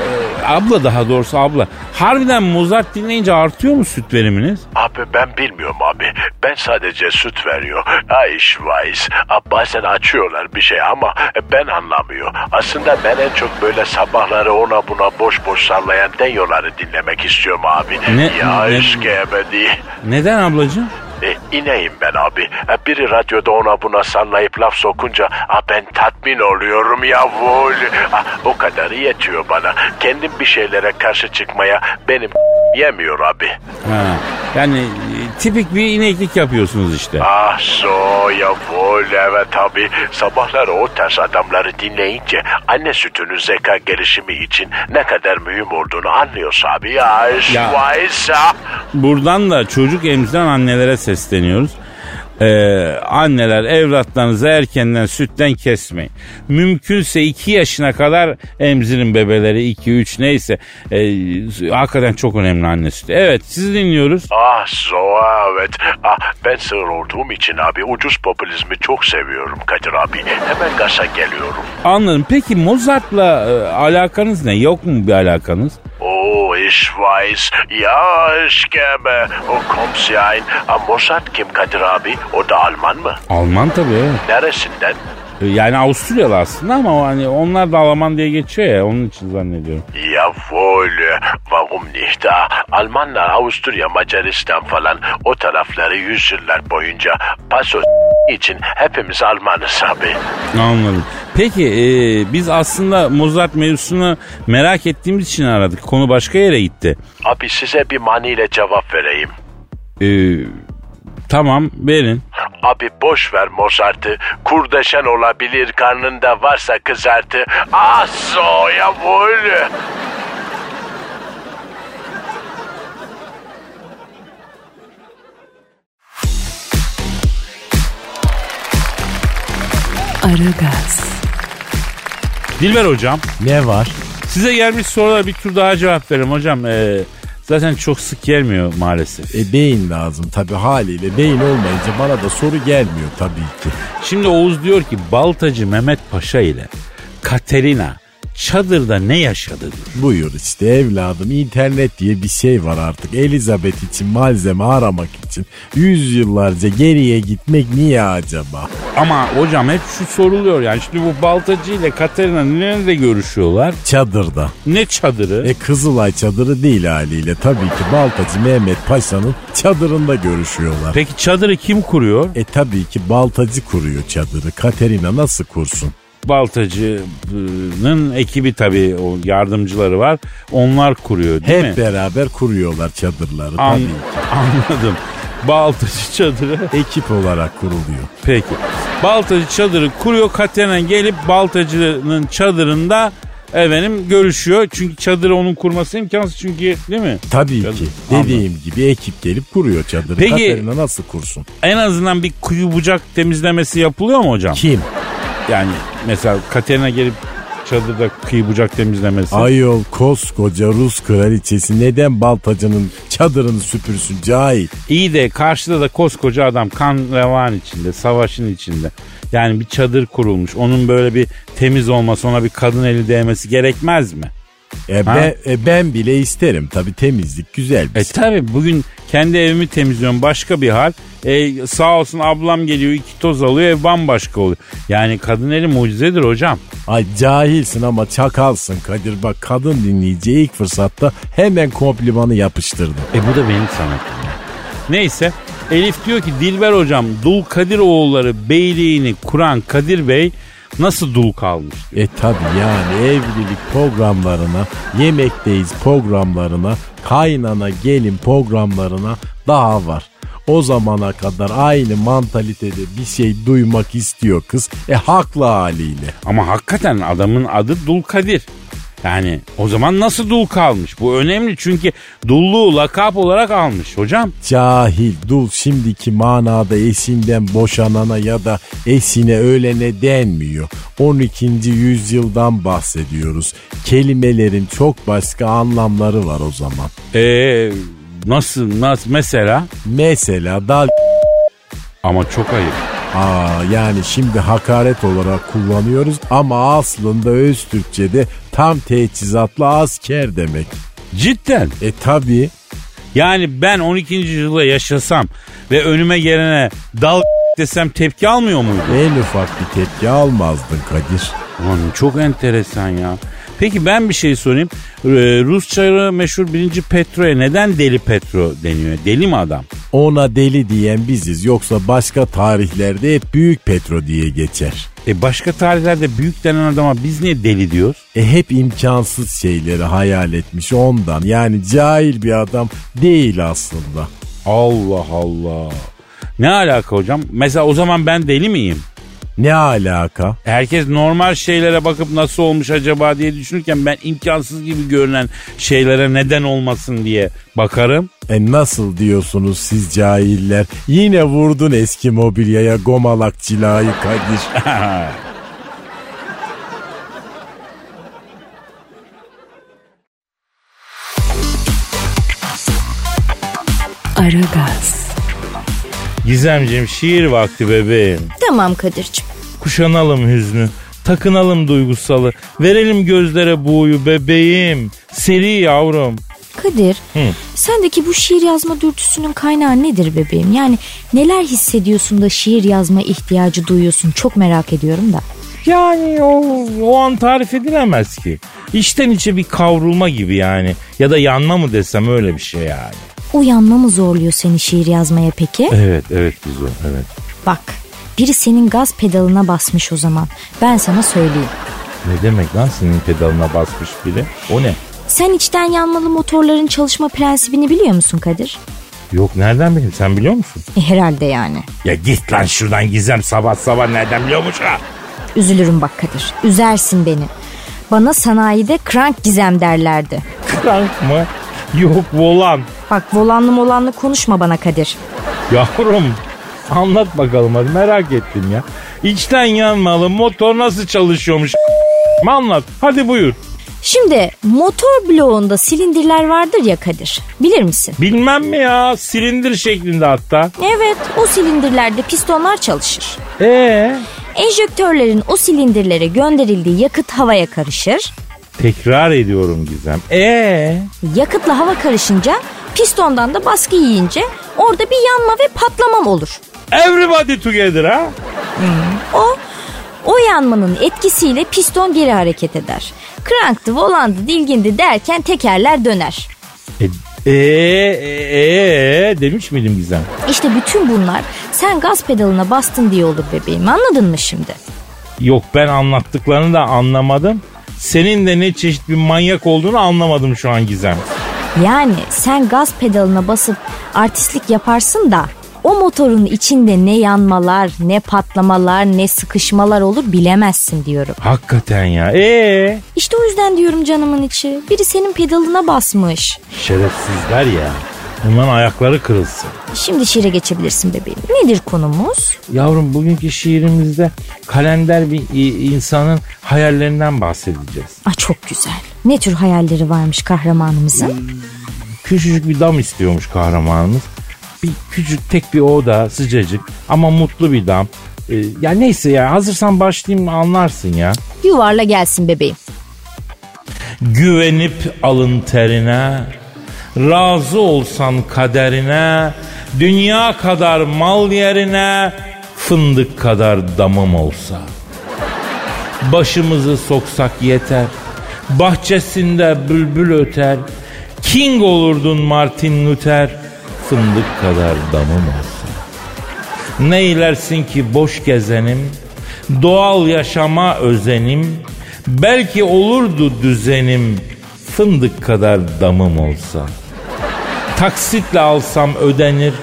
Speaker 3: abla daha doğrusu abla. Harbiden Mozart dinleyince artıyor mu süt veriminiz?
Speaker 6: Abi ben bilmiyorum abi. Ben sadece süt veriyor. Ay weiß. Ah, Bazen açıyorlar bir şey ama ben anlamıyor. Aslında ben en çok böyle sabahları ona buna boş boş sallayan denyoları dinlemek istiyorum abi.
Speaker 3: Ne-
Speaker 6: ya
Speaker 3: ne-
Speaker 6: gebedi.
Speaker 3: Neden ablacığım?
Speaker 6: E, ineyim ben abi. E, biri radyoda ona buna sallayıp laf sokunca a, ben tatmin oluyorum yavul. A, o kadarı yetiyor bana. Kendim bir şeylere karşı çıkmaya benim yemiyor abi.
Speaker 3: Ha, yani tipik bir ineklik yapıyorsunuz işte.
Speaker 6: Ah so yavul evet abi. Sabahları o tarz adamları dinleyince anne sütünün zeka gelişimi için ne kadar mühim olduğunu anlıyoruz abi. Ya.
Speaker 3: ya. Buradan da çocuk emziren annelere sesleniyoruz. Ee, anneler evlatlarınızı erkenden sütten kesmeyin. Mümkünse 2 yaşına kadar emzirin bebeleri 2-3 neyse. Ee, hakikaten çok önemli anne sütü. Evet sizi dinliyoruz.
Speaker 6: Ah so evet. Ah, ben sığır olduğum için abi ucuz popülizmi çok seviyorum Kadir abi. Hemen gaza geliyorum.
Speaker 3: Anladım. Peki Mozart'la e, alakanız ne? Yok mu bir alakanız?
Speaker 6: Oh, ich weiß. Ja, ich gebe. O kommt's ja ein. Ah, Mozart kim Kadir abi? O da Alman mı?
Speaker 3: Alman tabii.
Speaker 6: Neresinden?
Speaker 3: E, Yani Avusturyalı aslında ama hani onlar da Alman diye geçiyor ya onun için zannediyorum.
Speaker 6: Jawohl, warum nicht? Ah, Almanlar Avusturya, Macaristan falan o tarafları yüzyıllar boyunca paso için hepimiz Almanız abi.
Speaker 3: Anladım. Peki e, biz aslında Mozart mevzusunu merak ettiğimiz için aradık. Konu başka yere gitti.
Speaker 6: Abi size bir maniyle cevap vereyim.
Speaker 3: E, tamam verin.
Speaker 6: Abi boş ver Mozart'ı. Kurdeşen olabilir karnında varsa kızartı. Ah so jawohl.
Speaker 2: Aragaz,
Speaker 3: Dilber hocam
Speaker 4: Ne var?
Speaker 3: size gelmiş sorulara bir tur daha cevap verelim hocam. E, zaten çok sık gelmiyor maalesef.
Speaker 4: E beyin lazım tabi haliyle. Beyin olmayınca bana da soru gelmiyor tabii ki.
Speaker 3: Şimdi Oğuz diyor ki Baltacı Mehmet Paşa ile Katerina çadırda ne yaşadı diyor.
Speaker 4: Buyur işte evladım internet diye bir şey var artık. Elizabeth için malzeme aramak için yüzyıllarca geriye gitmek niye acaba?
Speaker 3: Ama hocam hep şu soruluyor yani şimdi bu Baltacı ile Katerina nerede görüşüyorlar?
Speaker 4: Çadırda.
Speaker 3: Ne çadırı?
Speaker 4: E Kızılay çadırı değil haliyle. Tabii ki Baltacı Mehmet Paşa'nın çadırında görüşüyorlar.
Speaker 3: Peki çadırı kim kuruyor?
Speaker 4: E tabii ki Baltacı kuruyor çadırı. Katerina nasıl kursun?
Speaker 3: Baltacı'nın ekibi tabii o yardımcıları var. Onlar kuruyor değil
Speaker 4: Hep
Speaker 3: mi?
Speaker 4: beraber kuruyorlar çadırları
Speaker 3: An- anladım. Baltacı çadırı
Speaker 4: Ekip olarak kuruluyor.
Speaker 3: Peki. Baltacı çadırı kuruyor. Katerina gelip Baltacı'nın çadırında efendim görüşüyor. Çünkü çadırı onun kurması imkansız çünkü değil mi?
Speaker 4: Tabii
Speaker 3: Çadır.
Speaker 4: ki.
Speaker 3: Anladım.
Speaker 4: Dediğim gibi ekip gelip kuruyor çadırı.
Speaker 3: Peki-
Speaker 4: Katerina nasıl kursun?
Speaker 3: En azından bir kuyu bucak temizlemesi yapılıyor mu hocam?
Speaker 4: Kim?
Speaker 3: Yani mesela Katerina gelip çadırda kıyı bucak temizlemesi.
Speaker 4: Ayol koskoca Rus kraliçesi neden Baltacı'nın çadırını süpürsün cahil?
Speaker 3: İyi de karşıda da koskoca adam kan revan içinde, savaşın içinde. Yani bir çadır kurulmuş. Onun böyle bir temiz olması, ona bir kadın eli değmesi gerekmez mi?
Speaker 4: E,
Speaker 3: Ha?
Speaker 4: ben, e, ben bile isterim tabii temizlik güzel bir
Speaker 3: E
Speaker 4: şey.
Speaker 3: tabi bugün kendi evimi temizliyorum başka bir hal. E, sağ olsun ablam geliyor iki toz alıyor ev bambaşka oluyor. Yani kadın eli mucizedir hocam.
Speaker 4: Ay cahilsin ama çakalsın Kadir. Bak kadın dinleyici ilk fırsatta hemen komplimanı yapıştırdı.
Speaker 3: E bu da benim sanatım. Neyse Elif diyor ki Dilber hocam Dul Kadir oğulları beyliğini kuran Kadir Bey nasıl dul kalmış?
Speaker 4: E tabi yani evlilik programlarına, yemekteyiz programlarına, kaynana gelin programlarına daha var. O zamana kadar aynı mantalitede bir şey duymak istiyor kız. E haklı haliyle.
Speaker 3: Ama hakikaten adamın adı Dul Kadir. Yani o zaman nasıl dul kalmış? Bu önemli çünkü dulluğu lakap olarak almış hocam.
Speaker 4: Cahil dul şimdiki manada eşinden boşanana ya da eşine ölene denmiyor. 12. yüzyıldan bahsediyoruz. Kelimelerin çok başka anlamları var o zaman.
Speaker 3: Eee nasıl, nasıl mesela?
Speaker 4: Mesela dal
Speaker 3: Ama çok ayıp.
Speaker 4: Aa yani şimdi hakaret olarak kullanıyoruz ama aslında öz Türkçe'de tam teçhizatlı asker demek.
Speaker 3: Cidden.
Speaker 4: E tabi
Speaker 3: Yani ben 12. yüzyılda yaşasam ve önüme gelene dal desem tepki almıyor muydu?
Speaker 4: en ufak bir tepki almazdın Kadir.
Speaker 3: Ulan çok enteresan ya. Peki ben bir şey sorayım. Ee, Rus çayı meşhur birinci Petro'ya neden Deli Petro deniyor? Deli mi adam?
Speaker 4: Ona deli diyen biziz yoksa başka tarihlerde hep büyük Petro diye geçer.
Speaker 3: E başka tarihlerde büyük denen adama biz niye deli diyoruz?
Speaker 4: E hep imkansız şeyleri hayal etmiş ondan. Yani cahil bir adam değil aslında.
Speaker 3: Allah Allah. Ne alaka hocam? Mesela o zaman ben deli miyim?
Speaker 4: Ne alaka?
Speaker 3: Herkes normal şeylere bakıp nasıl olmuş acaba diye düşünürken ben imkansız gibi görünen şeylere neden olmasın diye bakarım.
Speaker 4: E nasıl diyorsunuz siz cahiller? Yine vurdun eski mobilyaya gomalak cilayı Kadir.
Speaker 2: Aragaz,
Speaker 3: Gizemciğim şiir vakti bebeğim.
Speaker 5: Tamam Kadir'cim.
Speaker 3: Kuşanalım hüznü, takınalım duygusalı, verelim gözlere buğuyu bebeğim. Seri yavrum.
Speaker 5: Kadir,
Speaker 3: Hı.
Speaker 5: sendeki bu şiir yazma dürtüsünün kaynağı nedir bebeğim? Yani neler hissediyorsun da şiir yazma ihtiyacı duyuyorsun? Çok merak ediyorum da.
Speaker 3: Yani o, o an tarif edilemez ki. İçten içe bir kavrulma gibi yani. Ya da yanma mı desem öyle bir şey yani.
Speaker 5: Uyanma mı zorluyor seni şiir yazmaya peki?
Speaker 3: Evet, evet Gizo, evet.
Speaker 5: Bak, Biri senin gaz pedalına basmış o zaman. Ben sana söyleyeyim.
Speaker 3: Ne demek lan senin pedalına basmış biri? O ne?
Speaker 5: Sen içten yanmalı motorların çalışma prensibini biliyor musun Kadir?
Speaker 3: Yok nereden bileyim sen biliyor musun?
Speaker 5: E, herhalde yani.
Speaker 3: Ya git lan şuradan gizem sabah sabah nereden biliyormuş ha?
Speaker 5: Üzülürüm bak Kadir. Üzersin beni. Bana sanayide crank gizem derlerdi.
Speaker 3: Krank mı? Yok volan.
Speaker 5: Bak volanlı molanlı konuşma bana Kadir.
Speaker 3: Yavrum anlat bakalım hadi merak ettim ya. İçten yanmalı motor nasıl çalışıyormuş? Anlat hadi buyur.
Speaker 5: Şimdi motor bloğunda silindirler vardır ya Kadir. Bilir misin?
Speaker 3: Bilmem mi ya silindir şeklinde hatta.
Speaker 5: Evet o silindirlerde pistonlar çalışır.
Speaker 3: Ee?
Speaker 5: Enjektörlerin o silindirlere gönderildiği yakıt havaya karışır.
Speaker 3: Tekrar ediyorum Gizem. Ee?
Speaker 5: Yakıtla hava karışınca pistondan da baskı yiyince orada bir yanma ve patlamam olur.
Speaker 3: Everybody together ha?
Speaker 5: O o yanmanın etkisiyle piston geri hareket eder. Kranktı, volandı, dilgindi derken tekerler döner.
Speaker 3: E, ee, ee, ee, demiş miydim Gizem?
Speaker 5: İşte bütün bunlar sen gaz pedalına bastın diye olur bebeğim anladın mı şimdi?
Speaker 3: Yok ben anlattıklarını da anlamadım. Senin de ne çeşit bir manyak olduğunu anlamadım şu an Gizem.
Speaker 5: Yani sen gaz pedalına basıp artistlik yaparsın da o motorun içinde ne yanmalar, ne patlamalar, ne sıkışmalar olur bilemezsin diyorum.
Speaker 3: Hakikaten ya. Ee?
Speaker 5: İşte o yüzden diyorum canımın içi. Biri senin pedalına basmış.
Speaker 3: Şerefsizler ya. Bunların ayakları kırılsın.
Speaker 5: Şimdi şiire geçebilirsin bebeğim. Nedir konumuz?
Speaker 3: Yavrum bugünkü şiirimizde kalender bir insanın hayallerinden bahsedeceğiz.
Speaker 5: Aa, çok güzel. Ne tür hayalleri varmış kahramanımızın?
Speaker 3: Küçücük bir dam istiyormuş kahramanımız. Bir küçük tek bir oda sıcacık ama mutlu bir dam. Ee, ya neyse ya hazırsan başlayayım anlarsın ya.
Speaker 5: Yuvarla gelsin bebeğim.
Speaker 3: Güvenip alın terine, razı olsan kaderine, dünya kadar mal yerine, fındık kadar damım olsa. Başımızı soksak yeter, bahçesinde bülbül öter, king olurdun Martin Luther, fındık kadar damım olsa. Neylersin ki boş gezenim, doğal yaşama özenim, belki olurdu düzenim, fındık kadar damım olsa. Taksitle alsam ödenir,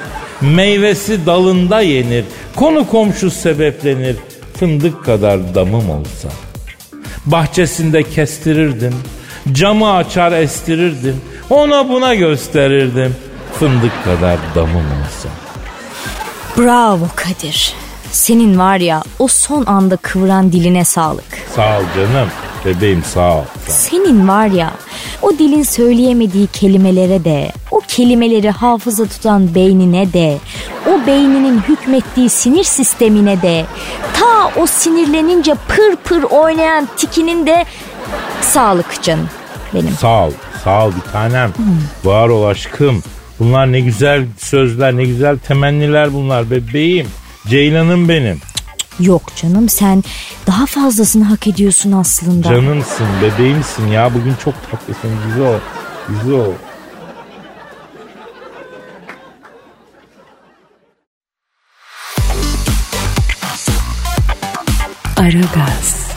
Speaker 3: meyvesi dalında yenir, konu komşu sebeplenir, fındık kadar damım olsa. Bahçesinde kestirirdim, camı açar estirirdim, ona buna gösterirdim, fındık kadar damım olsa.
Speaker 5: Bravo Kadir. Senin var ya o son anda kıvıran diline sağlık.
Speaker 3: Sağ ol canım, bebeğim sağ ol.
Speaker 5: Senin var ya o dilin söyleyemediği kelimelere de, o kelimeleri hafıza tutan beynine de, o beyninin hükmettiği sinir sistemine de, ta o sinirlenince pır pır oynayan tikinin de sağlık canım benim.
Speaker 3: Sağ ol, sağ ol bir tanem. Var ol aşkım. Bunlar ne güzel sözler, ne güzel temenniler bunlar bebeğim. Ceylanım benim.
Speaker 5: Yok canım sen daha fazlasını hak ediyorsun aslında.
Speaker 3: Canımsın, bebeğimsin ya. Bugün çok tatlısın. Güzel, güzel.
Speaker 2: Aragaz,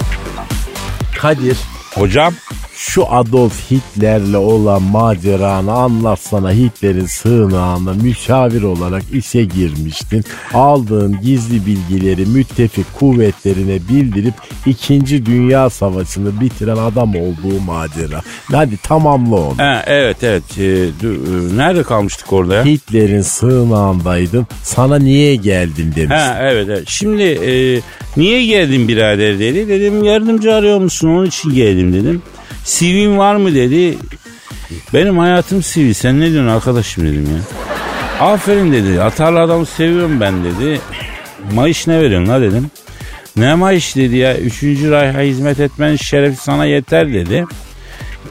Speaker 4: Kadir
Speaker 3: Hocam,
Speaker 4: şu Adolf Hitler'le olan maceranı anlatsana Hitler'in sığınağına müşavir olarak işe girmiştin. Aldığın gizli bilgileri müttefik kuvvetlerine bildirip 2. Dünya Savaşı'nı bitiren adam olduğu macera. Hadi tamamla onu.
Speaker 3: Ha, evet evet. Ee, e, nerede kalmıştık orada ya?
Speaker 4: Hitler'in sığınağındaydın. Sana niye geldin demiş.
Speaker 3: Ha evet evet. Şimdi e, niye geldin birader dedi. Dedim yardımcı arıyor musun onun için geldim dedim. CV'm var mı dedi. Benim hayatım CV sen ne diyorsun arkadaşım dedim ya. Aferin dedi atarlı adamı seviyorum ben dedi. Maaş ne veriyorsun la dedim. Ne maaş dedi ya. Üçüncü Rayha hizmet etmenin şerefi sana yeter dedi.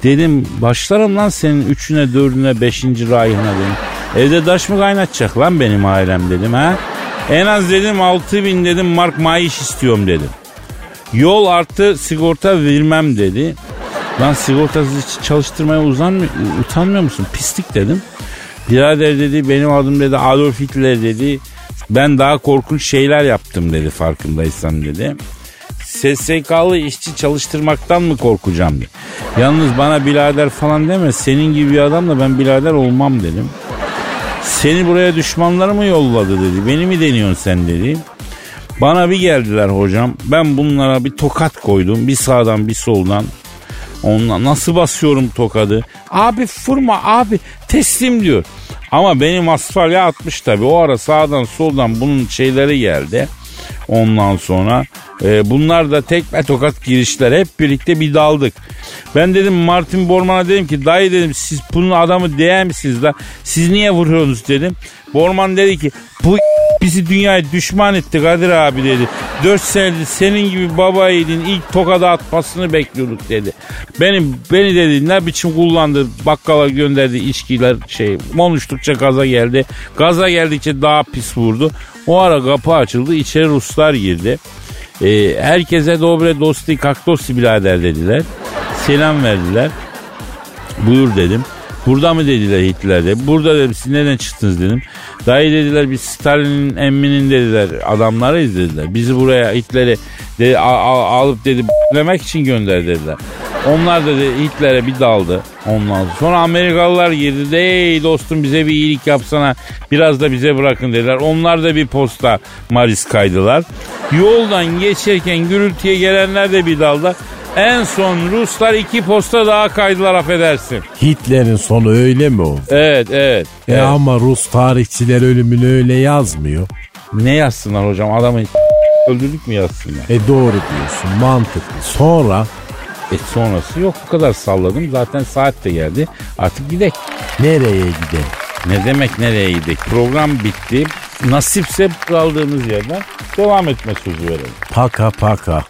Speaker 3: Dedim başlarım lan senin üçüne dördüne beşinci rayına dedim. Evde taş mı kaynatacak lan benim ailem dedim ha. En az dedim altı bin dedim mark maaş istiyorum dedim. Yol artı sigorta vermem dedi. Lan sigortasız çalıştırmaya uzanmıyor, utanmıyor musun? Pislik dedim. Birader dedi benim adım dedi Adolf Hitler dedi. Ben daha korkunç şeyler yaptım dedi farkındaysan dedi. SSK'lı işçi çalıştırmaktan mı korkacağım dedi. Yalnız bana birader falan deme senin gibi bir adamla ben birader olmam dedim. Seni buraya düşmanları mı yolladı dedi. Beni mi deniyorsun sen dedi. Bana bir geldiler hocam. Ben bunlara bir tokat koydum. Bir sağdan bir soldan. Onunla nasıl basıyorum tokadı? Abi fırma abi teslim diyor. Ama benim asfalya atmış tabi. O ara sağdan soldan bunun şeyleri geldi. Ondan sonra e, bunlar da tekme tokat girişler hep birlikte bir daldık. Ben dedim Martin Borman'a dedim ki dayı dedim siz bunun adamı değer misiniz la? Siz niye vuruyorsunuz dedim. Borman dedi ki bu bizi dünyaya düşman etti Kadir abi dedi. Dört senedir senin gibi baba yiğidin ilk tokada atmasını bekliyorduk dedi. Benim beni dedi ne biçim kullandı bakkala gönderdi içkiler şey konuştukça gaza geldi. Gaza geldikçe daha pis vurdu. O ara kapı açıldı içeri Ruslar girdi. Ee, herkese dobre dosti kaktosi birader dediler. Selam verdiler. Buyur dedim. Burada mı dediler Hitler'de? Burada dedim siz neden çıktınız dedim. Dayı dediler biz Stalin'in emminin dediler adamlarıyız dediler. Bizi buraya Hitler'i dedi, al, al, alıp dedi demek için gönder dediler. Onlar da dedi, Hitler'e bir daldı. Ondan sonra Amerikalılar girdi de ey dostum bize bir iyilik yapsana biraz da bize bırakın dediler. Onlar da bir posta Maris kaydılar. Yoldan geçerken gürültüye gelenler de bir daldı. En son Ruslar iki posta daha kaydılar affedersin.
Speaker 4: Hitler'in sonu öyle mi oldu?
Speaker 3: Evet evet.
Speaker 4: E
Speaker 3: evet.
Speaker 4: ama Rus tarihçiler ölümünü öyle yazmıyor.
Speaker 3: Ne yazsınlar hocam adamı öldürdük mü yazsınlar?
Speaker 4: E doğru diyorsun mantıklı. Sonra
Speaker 3: E sonrası yok bu kadar salladım zaten saat de geldi artık gidek.
Speaker 4: nereye gidelim?
Speaker 3: Ne demek nereye gidek? Program bitti. Nasipse kaldığımız yerden devam etme sözü verelim.
Speaker 4: Paka paka.